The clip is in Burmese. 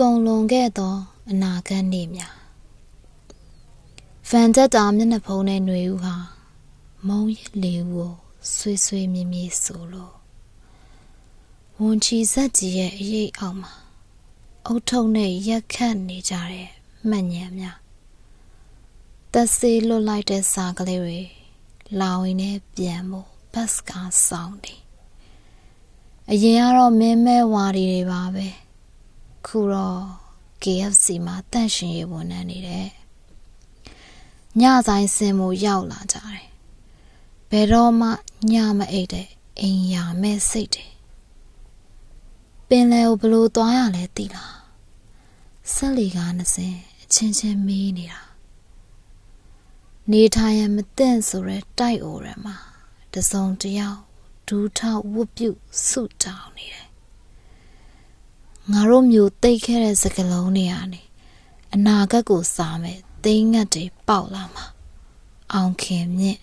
ကုံလွန်ခဲ့သောအနာဂတ်နေ့များဖန်တက်တာမျက်နှာဖုံးတဲ့ຫນွေဦးဟာမုံရစ်လေးဦးကိုဆွေးဆွေးမြည်မြည်ဆိုလို့ဝန်ချီဆက်ကြီးရဲ့အရေးအောက်မှာအုတ်ထုံနဲ့ရက်ခတ်နေကြတဲ့မှတ်ညံများသက်စေးလွတ်လိုက်တဲ့စာကလေးတွေလာဝင်နဲ့ပြန်ဖို့ဘတ်စကားဆောင်တယ်အရင်ကတော့မင်းမဲဝါဒီတွေပါပဲ ခုတော့ KFC မှာတန့်ရှင်ရေးဝန်ထမ်းနေတဲ့ညဆိုင်စင်မှုရောက်လာကြတယ်ဘယ်တော့မှညမအိတ်တဲ့အိမ်ယာမဲ့စိတ်တယ်ပင်လယ်ကိုဘလို့သွားရလဲသိလားဆက်လီကားနှစင်အချင်းချင်းမေးနေတာနေထိုင်ရမသိမ့်ဆိုရဲတိုက်အိုရမှာတစုံတယောက်ဒူးထောက်ဝတ်ပြုဆုတောင်းနေတယ် ငါတို့မျိုးတိတ်ခဲ့တဲ့စကလုံးတွေကနေအနာဂတ်ကိုစားမယ်သိငတ်တွေပေါက်လာမှာအောင်ခင်မြင့်